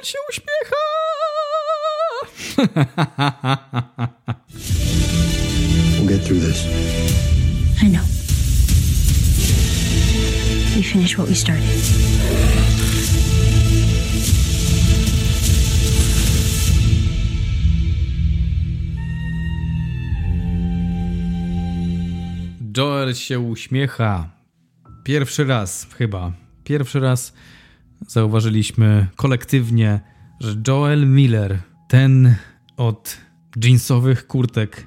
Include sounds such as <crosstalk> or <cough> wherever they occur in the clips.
Joel się uśmiecha! We'll get through this. I know. We finish what we started. Joel się uśmiecha. Pierwszy raz chyba. Pierwszy raz zauważyliśmy kolektywnie, że Joel Miller, ten od jeansowych kurtek,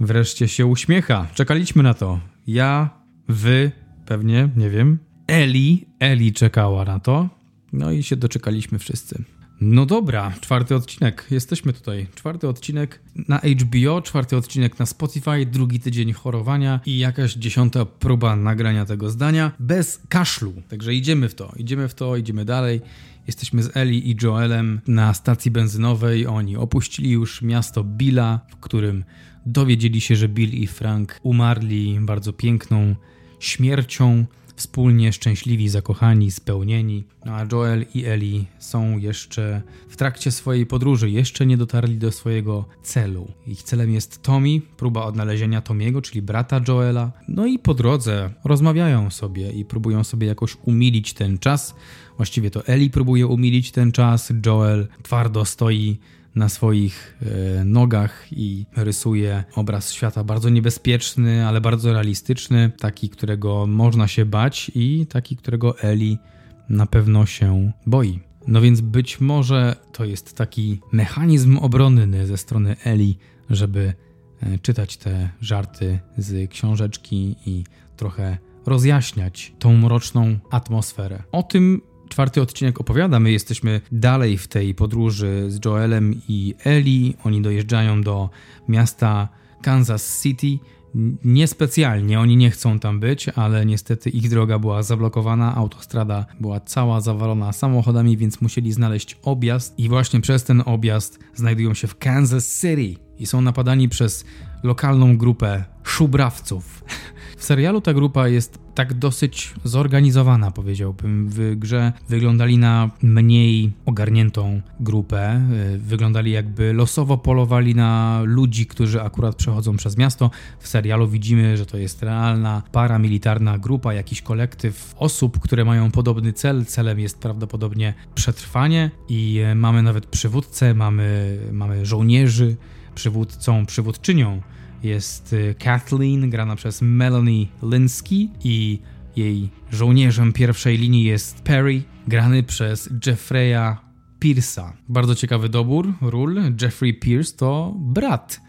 wreszcie się uśmiecha. Czekaliśmy na to. Ja, wy, pewnie, nie wiem. Eli, Eli czekała na to. No i się doczekaliśmy wszyscy. No dobra, czwarty odcinek. Jesteśmy tutaj. Czwarty odcinek na HBO, czwarty odcinek na Spotify, drugi tydzień chorowania i jakaś dziesiąta próba nagrania tego zdania bez kaszlu. Także idziemy w to, idziemy w to, idziemy dalej. Jesteśmy z Eli i Joelem na stacji benzynowej. Oni opuścili już miasto Billa, w którym dowiedzieli się, że Bill i Frank umarli bardzo piękną śmiercią wspólnie szczęśliwi, zakochani, spełnieni. No a Joel i Ellie są jeszcze w trakcie swojej podróży, jeszcze nie dotarli do swojego celu. Ich celem jest Tommy, próba odnalezienia Tomiego, czyli brata Joela. No i po drodze rozmawiają sobie i próbują sobie jakoś umilić ten czas. Właściwie to Ellie próbuje umilić ten czas, Joel twardo stoi na swoich e, nogach i rysuje obraz świata bardzo niebezpieczny, ale bardzo realistyczny, taki, którego można się bać i taki, którego Eli na pewno się boi. No więc być może to jest taki mechanizm obronny ze strony Eli, żeby e, czytać te żarty z książeczki i trochę rozjaśniać tą mroczną atmosferę. O tym czwarty odcinek opowiada. My jesteśmy dalej w tej podróży z Joelem i Eli. Oni dojeżdżają do miasta Kansas City. Niespecjalnie, oni nie chcą tam być, ale niestety ich droga była zablokowana, autostrada była cała zawalona samochodami, więc musieli znaleźć objazd i właśnie przez ten objazd znajdują się w Kansas City i są napadani przez lokalną grupę szubrawców. <laughs> W serialu ta grupa jest tak dosyć zorganizowana, powiedziałbym. W grze wyglądali na mniej ogarniętą grupę. Wyglądali jakby losowo polowali na ludzi, którzy akurat przechodzą przez miasto. W serialu widzimy, że to jest realna paramilitarna grupa, jakiś kolektyw osób, które mają podobny cel. Celem jest prawdopodobnie przetrwanie i mamy nawet przywódcę, mamy, mamy żołnierzy. Przywódcą, przywódczynią jest Kathleen, grana przez Melanie Linsky i jej żołnierzem pierwszej linii jest Perry, grany przez Jeffreya Pierce'a. Bardzo ciekawy dobór ról. Jeffrey Pierce to brat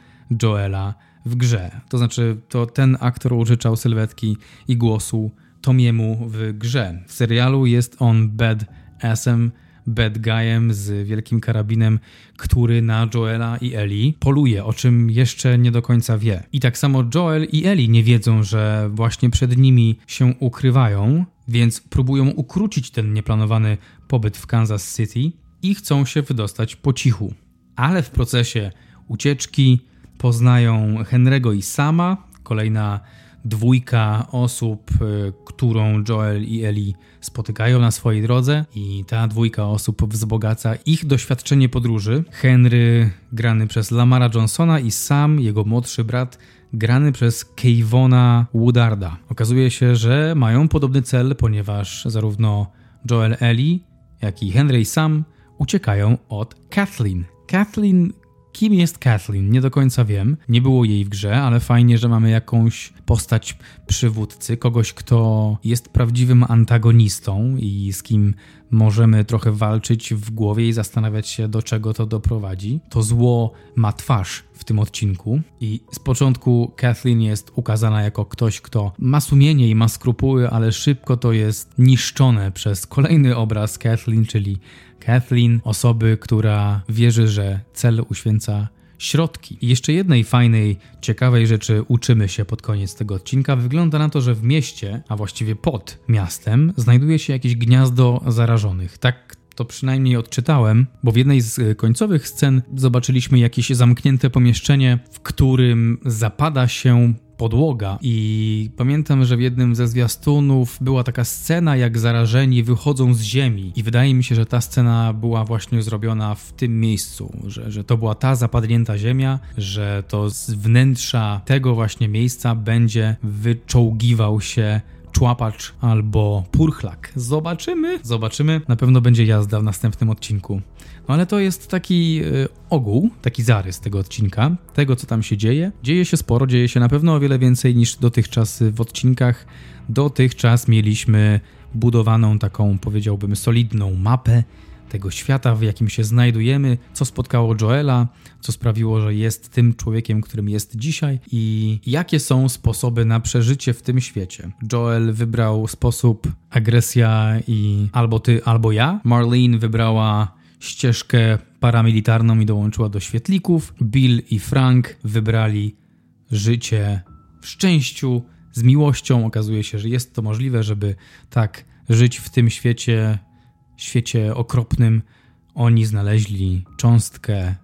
Joela w grze. To znaczy, to ten aktor użyczał sylwetki i głosu Tomiemu w grze. W serialu jest on bad assem, bad guyem z wielkim karabinem, który na Joela i Eli poluje, o czym jeszcze nie do końca wie. I tak samo Joel i Eli nie wiedzą, że właśnie przed nimi się ukrywają, więc próbują ukrócić ten nieplanowany pobyt w Kansas City i chcą się wydostać po cichu. Ale w procesie ucieczki poznają Henry'ego i Sama, kolejna dwójka osób, y, którą Joel i Eli spotykają na swojej drodze i ta dwójka osób wzbogaca ich doświadczenie podróży. Henry grany przez Lamara Johnsona i Sam, jego młodszy brat, grany przez Kevona Woodarda. Okazuje się, że mają podobny cel, ponieważ zarówno Joel Eli, jak i Henry i Sam uciekają od Kathleen. Kathleen Kim jest Kathleen? Nie do końca wiem. Nie było jej w grze, ale fajnie, że mamy jakąś postać przywódcy, kogoś, kto jest prawdziwym antagonistą i z kim możemy trochę walczyć w głowie i zastanawiać się, do czego to doprowadzi. To zło ma twarz w tym odcinku i z początku Kathleen jest ukazana jako ktoś, kto ma sumienie i ma skrupuły, ale szybko to jest niszczone przez kolejny obraz Kathleen, czyli Kathleen, osoby, która wierzy, że cel uświęca środki. I jeszcze jednej fajnej, ciekawej rzeczy uczymy się pod koniec tego odcinka. Wygląda na to, że w mieście, a właściwie pod miastem, znajduje się jakieś gniazdo zarażonych. Tak to przynajmniej odczytałem, bo w jednej z e, końcowych scen zobaczyliśmy jakieś zamknięte pomieszczenie, w którym zapada się podłoga. I pamiętam, że w jednym ze zwiastunów była taka scena, jak zarażeni wychodzą z ziemi. I wydaje mi się, że ta scena była właśnie zrobiona w tym miejscu, że, że to była ta zapadnięta ziemia, że to z wnętrza tego właśnie miejsca będzie wyczołgiwał się człapacz albo purchlak. Zobaczymy, zobaczymy. Na pewno będzie jazda w następnym odcinku. No ale to jest taki y, ogół, taki zarys tego odcinka, tego co tam się dzieje. Dzieje się sporo, dzieje się na pewno o wiele więcej niż dotychczas w odcinkach. Dotychczas mieliśmy budowaną taką, powiedziałbym, solidną mapę tego świata, w jakim się znajdujemy, co spotkało Joela, co sprawiło, że jest tym człowiekiem, którym jest dzisiaj i jakie są sposoby na przeżycie w tym świecie. Joel wybrał sposób agresja i albo ty, albo ja. Marlene wybrała ścieżkę paramilitarną i dołączyła do świetlików. Bill i Frank wybrali życie w szczęściu, z miłością. Okazuje się, że jest to możliwe, żeby tak żyć w tym świecie świecie okropnym oni znaleźli cząstkę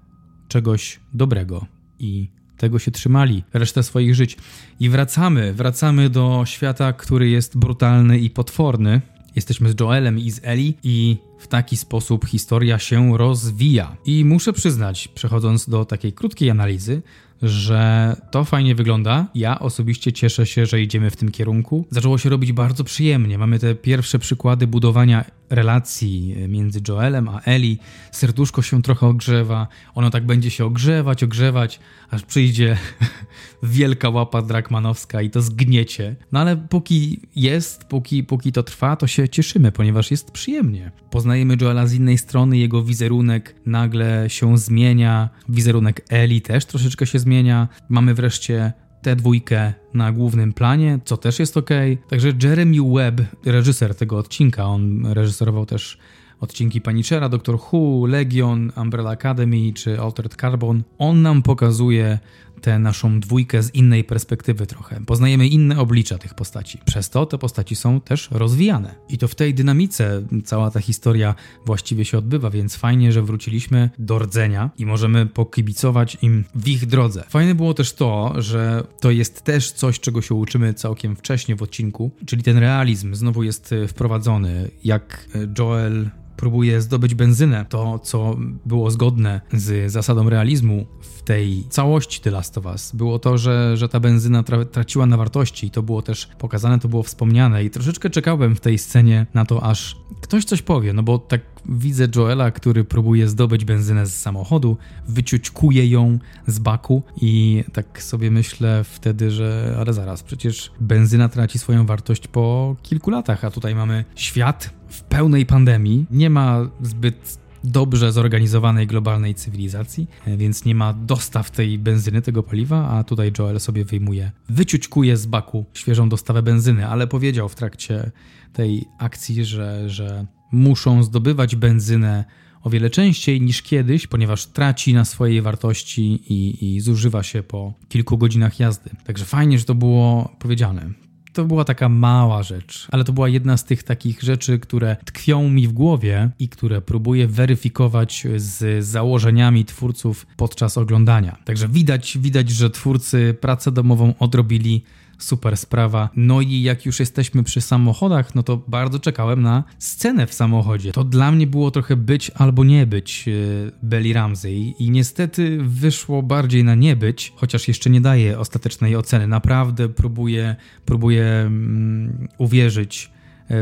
czegoś dobrego i tego się trzymali resztę swoich żyć. I wracamy, wracamy do świata, który jest brutalny i potworny. Jesteśmy z Joelem i z Ellie i w taki sposób historia się rozwija. I muszę przyznać, przechodząc do takiej krótkiej analizy, że to fajnie wygląda. Ja osobiście cieszę się, że idziemy w tym kierunku. Zaczęło się robić bardzo przyjemnie. Mamy te pierwsze przykłady budowania relacji między Joelem a Eli. Serduszko się trochę ogrzewa. Ono tak będzie się ogrzewać, ogrzewać, aż przyjdzie <laughs> wielka łapa drakmanowska i to zgniecie. No ale póki jest, póki, póki to trwa, to się cieszymy, ponieważ jest przyjemnie. Poznajemy Joela z innej strony, jego wizerunek nagle się zmienia. Wizerunek Eli też troszeczkę się zmienia. Mamy wreszcie tę dwójkę na głównym planie, co też jest ok. Także Jeremy Webb, reżyser tego odcinka, on reżyserował też odcinki Panichera, Doctor Who, Legion, Umbrella Academy czy Altered Carbon. On nam pokazuje tę naszą dwójkę z innej perspektywy trochę. Poznajemy inne oblicza tych postaci. Przez to te postaci są też rozwijane. I to w tej dynamice cała ta historia właściwie się odbywa, więc fajnie, że wróciliśmy do rdzenia i możemy pokibicować im w ich drodze. Fajne było też to, że to jest też coś, czego się uczymy całkiem wcześnie w odcinku, czyli ten realizm znowu jest wprowadzony, jak Joel próbuje zdobyć benzynę, to co było zgodne z zasadą realizmu w tej całości The Last of Us, było to, że, że ta benzyna tra traciła na wartości. I to było też pokazane, to było wspomniane. I troszeczkę czekałem w tej scenie na to, aż ktoś coś powie, no bo tak widzę Joela, który próbuje zdobyć benzynę z samochodu, wyciućkuje ją z baku i tak sobie myślę wtedy, że ale zaraz, przecież benzyna traci swoją wartość po kilku latach, a tutaj mamy świat w pełnej pandemii. Nie ma zbyt dobrze zorganizowanej globalnej cywilizacji, więc nie ma dostaw tej benzyny, tego paliwa, a tutaj Joel sobie wyjmuje, wyciućkuje z baku świeżą dostawę benzyny, ale powiedział w trakcie tej akcji, że, że muszą zdobywać benzynę o wiele częściej niż kiedyś, ponieważ traci na swojej wartości i, i zużywa się po kilku godzinach jazdy. Także fajnie, że to było powiedziane. To była taka mała rzecz, ale to była jedna z tych takich rzeczy, które tkwią mi w głowie i które próbuję weryfikować z założeniami twórców podczas oglądania. Także widać, widać, że twórcy pracę domową odrobili super sprawa. No i jak już jesteśmy przy samochodach, no to bardzo czekałem na scenę w samochodzie. To dla mnie było trochę być albo nie być e, Belly Ramsey i niestety wyszło bardziej na nie być, chociaż jeszcze nie daję ostatecznej oceny. Naprawdę próbuję, próbuję mm, uwierzyć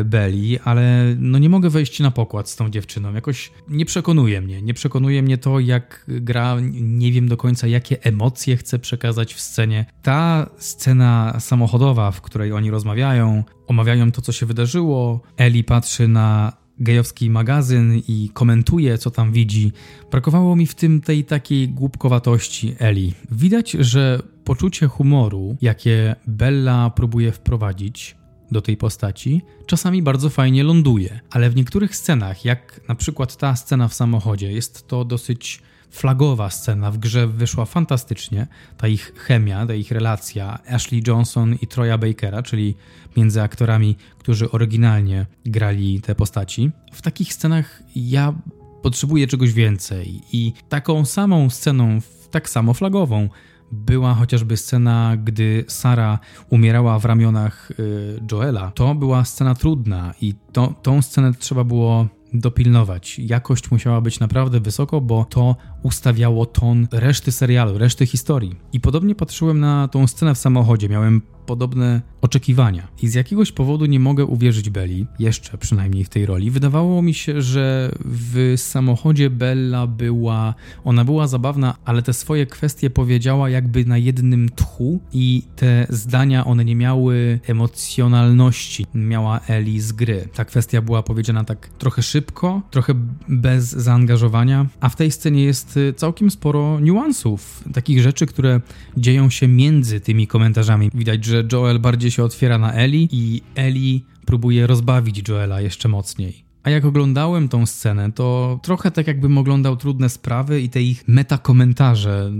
Beli, ale no nie mogę wejść na pokład z tą dziewczyną. Jakoś nie przekonuje mnie. Nie przekonuje mnie to, jak gra, nie wiem do końca, jakie emocje chce przekazać w scenie. Ta scena samochodowa, w której oni rozmawiają, omawiają to, co się wydarzyło. Eli patrzy na gejowski magazyn i komentuje, co tam widzi. Brakowało mi w tym tej takiej głupkowatości Eli. Widać, że poczucie humoru, jakie Bella próbuje wprowadzić, do tej postaci, czasami bardzo fajnie ląduje, ale w niektórych scenach, jak na przykład ta scena w samochodzie, jest to dosyć flagowa scena w grze wyszła fantastycznie. Ta ich chemia, ta ich relacja Ashley Johnson i Troya Bakera, czyli między aktorami, którzy oryginalnie grali te postaci. W takich scenach ja potrzebuję czegoś więcej i taką samą sceną, tak samo flagową, była chociażby scena, gdy Sara umierała w ramionach y, Joela. To była scena trudna i to, tą scenę trzeba było dopilnować. Jakość musiała być naprawdę wysoko, bo to ustawiało ton reszty serialu, reszty historii. I podobnie patrzyłem na tą scenę w samochodzie. Miałem podobne oczekiwania. I z jakiegoś powodu nie mogę uwierzyć Belli, jeszcze przynajmniej w tej roli. Wydawało mi się, że w samochodzie Bella była, ona była zabawna, ale te swoje kwestie powiedziała jakby na jednym tchu i te zdania, one nie miały emocjonalności, miała Eli z gry. Ta kwestia była powiedziana tak trochę szybko, trochę bez zaangażowania, a w tej scenie jest całkiem sporo niuansów, takich rzeczy, które dzieją się między tymi komentarzami. Widać, że Joel bardziej się otwiera na Eli i Eli próbuje rozbawić Joela jeszcze mocniej. A jak oglądałem tą scenę, to trochę tak jakbym oglądał trudne sprawy i te ich metakomentarze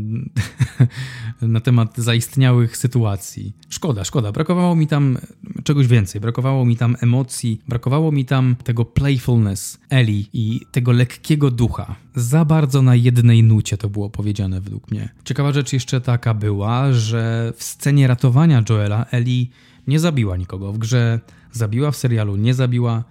<laughs> na temat zaistniałych sytuacji. Szkoda, szkoda. Brakowało mi tam czegoś więcej. Brakowało mi tam emocji, brakowało mi tam tego playfulness Eli i tego lekkiego ducha. Za bardzo na jednej nucie to było powiedziane według mnie. Ciekawa rzecz jeszcze taka była, że w scenie ratowania Joela Eli nie zabiła nikogo. W grze zabiła, w serialu nie zabiła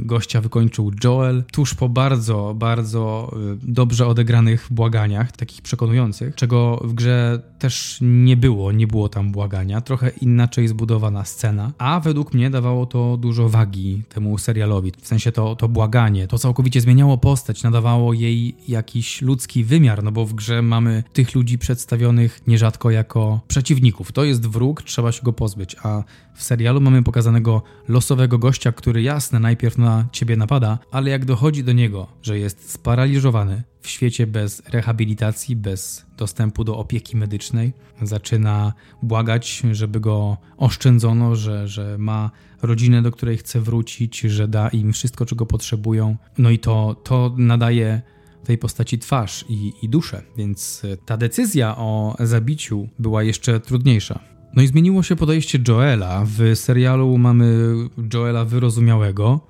gościa wykończył Joel tuż po bardzo, bardzo e, dobrze odegranych błaganiach, takich przekonujących, czego w grze też nie było, nie było tam błagania, trochę inaczej zbudowana scena, a według mnie dawało to dużo wagi temu serialowi, w sensie to, to błaganie, to całkowicie zmieniało postać, nadawało jej jakiś ludzki wymiar, no bo w grze mamy tych ludzi przedstawionych nierzadko jako przeciwników, to jest wróg, trzeba się go pozbyć, a w serialu mamy pokazanego losowego gościa, który jasne najpierw na ciebie napada, ale jak dochodzi do niego, że jest sparaliżowany w świecie bez rehabilitacji, bez dostępu do opieki medycznej, zaczyna błagać, żeby go oszczędzono, że, że ma rodzinę, do której chce wrócić, że da im wszystko, czego potrzebują. No i to, to nadaje tej postaci twarz i, i duszę, więc ta decyzja o zabiciu była jeszcze trudniejsza. No i zmieniło się podejście Joela. W serialu mamy Joela wyrozumiałego.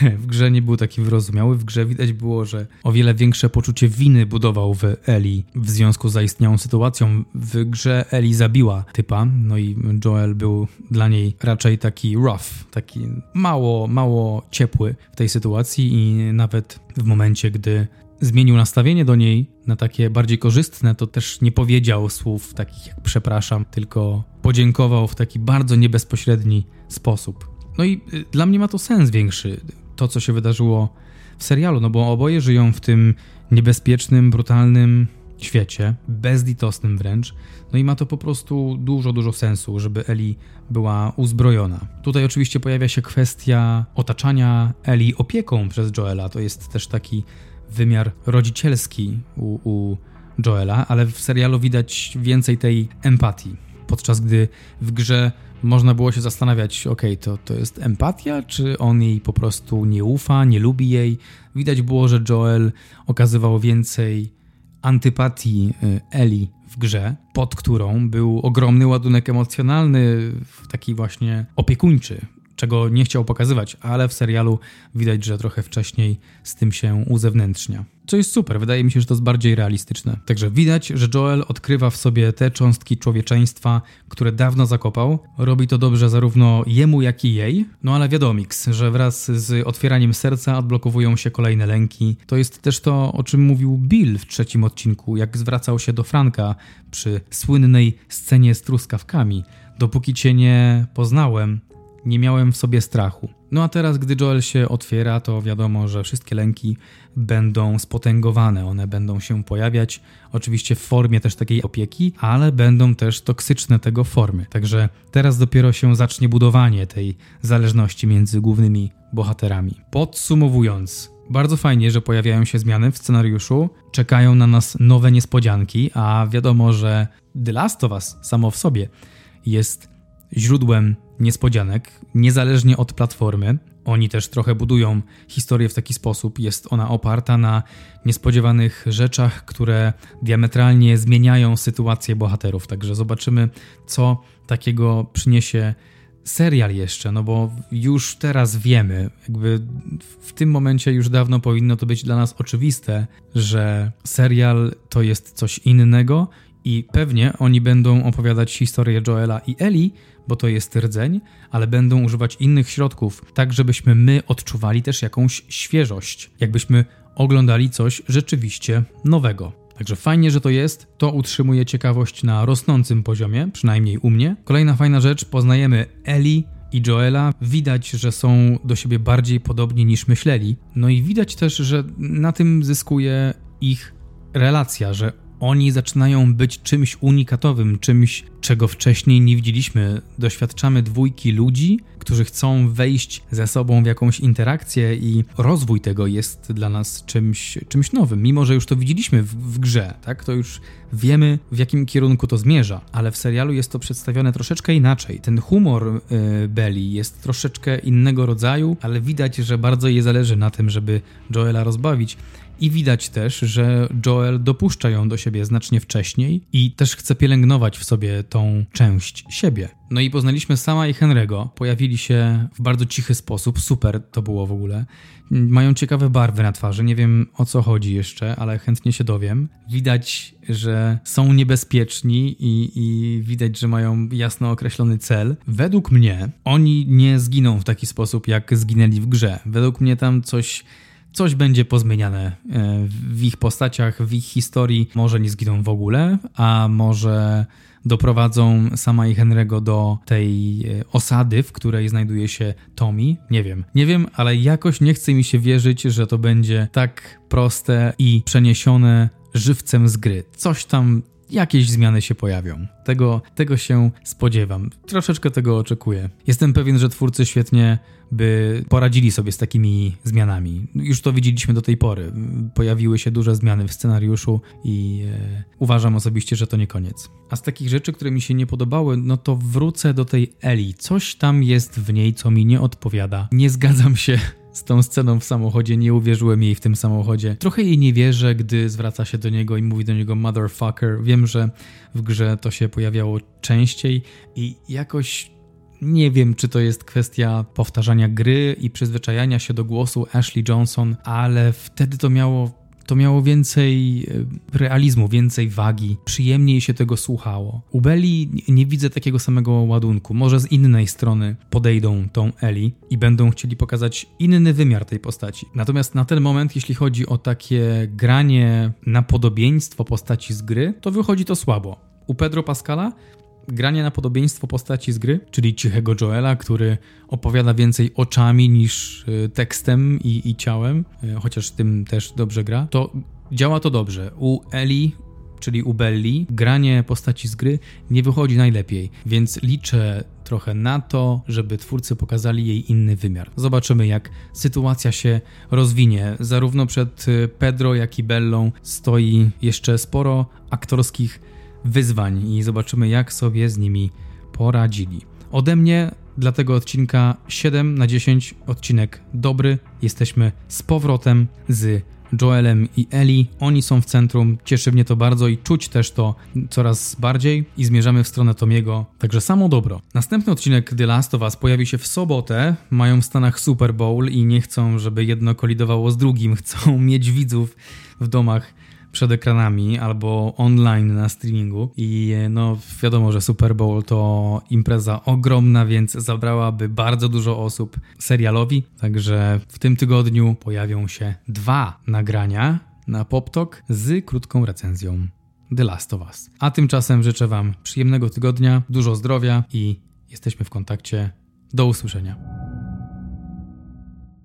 <laughs> W grze nie był taki wyrozumiały. W grze widać było, że o wiele większe poczucie winy budował w Eli w związku z zaistniałą sytuacją. W grze Eli zabiła typa, no i Joel był dla niej raczej taki rough, taki mało, mało ciepły w tej sytuacji i nawet w momencie, gdy zmienił nastawienie do niej na takie bardziej korzystne, to też nie powiedział słów takich jak przepraszam, tylko podziękował w taki bardzo niebezpośredni sposób. No i y, dla mnie ma to sens większy, to co się wydarzyło w serialu, no bo oboje żyją w tym niebezpiecznym, brutalnym świecie, bezlitosnym wręcz. No i ma to po prostu dużo, dużo sensu, żeby Eli była uzbrojona. Tutaj oczywiście pojawia się kwestia otaczania Eli opieką przez Joela. To jest też taki wymiar rodzicielski u, u Joela, ale w serialu widać więcej tej empatii. Podczas gdy w grze można było się zastanawiać, ok, to, to jest empatia, czy on jej po prostu nie ufa, nie lubi jej. Widać było, że Joel okazywał więcej antypatii y, Eli w grze, pod którą był ogromny ładunek emocjonalny, taki właśnie opiekuńczy czego nie chciał pokazywać, ale w serialu widać, że trochę wcześniej z tym się uzewnętrznia. Co jest super, wydaje mi się, że to jest bardziej realistyczne. Także widać, że Joel odkrywa w sobie te cząstki człowieczeństwa, które dawno zakopał. Robi to dobrze zarówno jemu, jak i jej. No ale wiadomiks, że wraz z otwieraniem serca odblokowują się kolejne lęki. To jest też to, o czym mówił Bill w trzecim odcinku, jak zwracał się do Franka przy słynnej scenie z truskawkami. Dopóki cię nie poznałem, nie miałem w sobie strachu. No a teraz, gdy Joel się otwiera, to wiadomo, że wszystkie lęki będą spotęgowane, one będą się pojawiać, oczywiście w formie też takiej opieki, ale będą też toksyczne tego formy. Także teraz dopiero się zacznie budowanie tej zależności między głównymi bohaterami. Podsumowując, bardzo fajnie, że pojawiają się zmiany w scenariuszu, czekają na nas nowe niespodzianki, a wiadomo, że The Last of Us samo w sobie jest źródłem niespodzianek, niezależnie od platformy. Oni też trochę budują historię w taki sposób. Jest ona oparta na niespodziewanych rzeczach, które diametralnie zmieniają sytuację bohaterów. Także zobaczymy, co takiego przyniesie serial jeszcze, no bo już teraz wiemy, jakby w tym momencie już dawno powinno to być dla nas oczywiste, że serial to jest coś innego i pewnie oni będą opowiadać historię Joela i Eli, bo to jest rdzeń, ale będą używać innych środków, tak żebyśmy my odczuwali też jakąś świeżość, jakbyśmy oglądali coś rzeczywiście nowego. Także fajnie, że to jest. To utrzymuje ciekawość na rosnącym poziomie, przynajmniej u mnie. Kolejna fajna rzecz, poznajemy Eli i Joela. Widać, że są do siebie bardziej podobni niż myśleli. No i widać też, że na tym zyskuje ich relacja, że oni zaczynają być czymś unikatowym, czymś, czego wcześniej nie widzieliśmy. Doświadczamy dwójki ludzi, którzy chcą wejść ze sobą w jakąś interakcję i rozwój tego jest dla nas czymś, czymś nowym, mimo że już to widzieliśmy w, w grze, tak? To już wiemy, w jakim kierunku to zmierza, ale w serialu jest to przedstawione troszeczkę inaczej. Ten humor yy, Belly jest troszeczkę innego rodzaju, ale widać, że bardzo jej zależy na tym, żeby Joela rozbawić. I widać też, że Joel dopuszcza ją do siebie znacznie wcześniej i też chce pielęgnować w sobie tą część siebie. No i poznaliśmy sama i Henry'ego. Pojawili się w bardzo cichy sposób. Super to było w ogóle. Mają ciekawe barwy na twarzy. Nie wiem o co chodzi jeszcze, ale chętnie się dowiem. Widać, że są niebezpieczni i, i widać, że mają jasno określony cel. Według mnie oni nie zginą w taki sposób, jak zginęli w grze. Według mnie tam coś coś będzie pozmieniane e, w ich postaciach, w ich historii. Może nie zginą w ogóle, a może doprowadzą sama i Henry'ego do tej e, osady, w której znajduje się Tommy. Nie wiem. Nie wiem, ale jakoś nie chce mi się wierzyć, że to będzie tak proste i przeniesione żywcem z gry. Coś tam jakieś zmiany się pojawią. Tego, tego się spodziewam. Troszeczkę tego oczekuję. Jestem pewien, że twórcy świetnie by poradzili sobie z takimi zmianami. Już to widzieliśmy do tej pory. Pojawiły się duże zmiany w scenariuszu i e, uważam osobiście, że to nie koniec. A z takich rzeczy, które mi się nie podobały, no to wrócę do tej Eli. Coś tam jest w niej, co mi nie odpowiada. Nie zgadzam się z tą sceną w samochodzie, nie uwierzyłem jej w tym samochodzie. Trochę jej nie wierzę, gdy zwraca się do niego i mówi do niego motherfucker. Wiem, że w grze to się pojawiało częściej i jakoś nie wiem, czy to jest kwestia powtarzania gry i przyzwyczajania się do głosu Ashley Johnson, ale wtedy to miało to miało więcej e, realizmu, więcej wagi, przyjemniej się tego słuchało. U Belli nie widzę takiego samego ładunku. Może z innej strony podejdą tą Eli i będą chcieli pokazać inny wymiar tej postaci. Natomiast na ten moment, jeśli chodzi o takie granie na podobieństwo postaci z gry, to wychodzi to słabo. U Pedro Pascala granie na podobieństwo postaci z gry, czyli cichego Joela, który opowiada więcej oczami niż y, tekstem i, i ciałem, y, chociaż tym też dobrze gra, to działa to dobrze. U Eli czyli u Belli, granie postaci z gry nie wychodzi najlepiej, więc liczę trochę na to, żeby twórcy pokazali jej inny wymiar. Zobaczymy, jak sytuacja się rozwinie. Zarówno przed y, Pedro, jak i Bellą stoi jeszcze sporo aktorskich wyzwań i zobaczymy, jak sobie z nimi poradzili. Ode mnie dla tego odcinka 7 na 10 odcinek dobry. Jesteśmy z powrotem z Joelem i Eli. Oni są w centrum, cieszy mnie to bardzo i czuć też to coraz bardziej i zmierzamy w stronę Tomiego, także samo dobro. Następny odcinek The Last of Us pojawi się w sobotę, mają w Stanach Super Bowl i nie chcą, żeby jedno kolidowało z drugim, <laughs> chcą mieć widzów w domach przed ekranami albo online na streamingu. I no wiadomo, że Super Bowl to impreza ogromna, więc zabrałaby bardzo dużo osób serialowi. Także w tym tygodniu pojawią się dwa nagrania na PopTok z krótką recenzją The Last of Us. A tymczasem życzę Wam przyjemnego tygodnia, dużo zdrowia i jesteśmy w kontakcie. Do usłyszenia.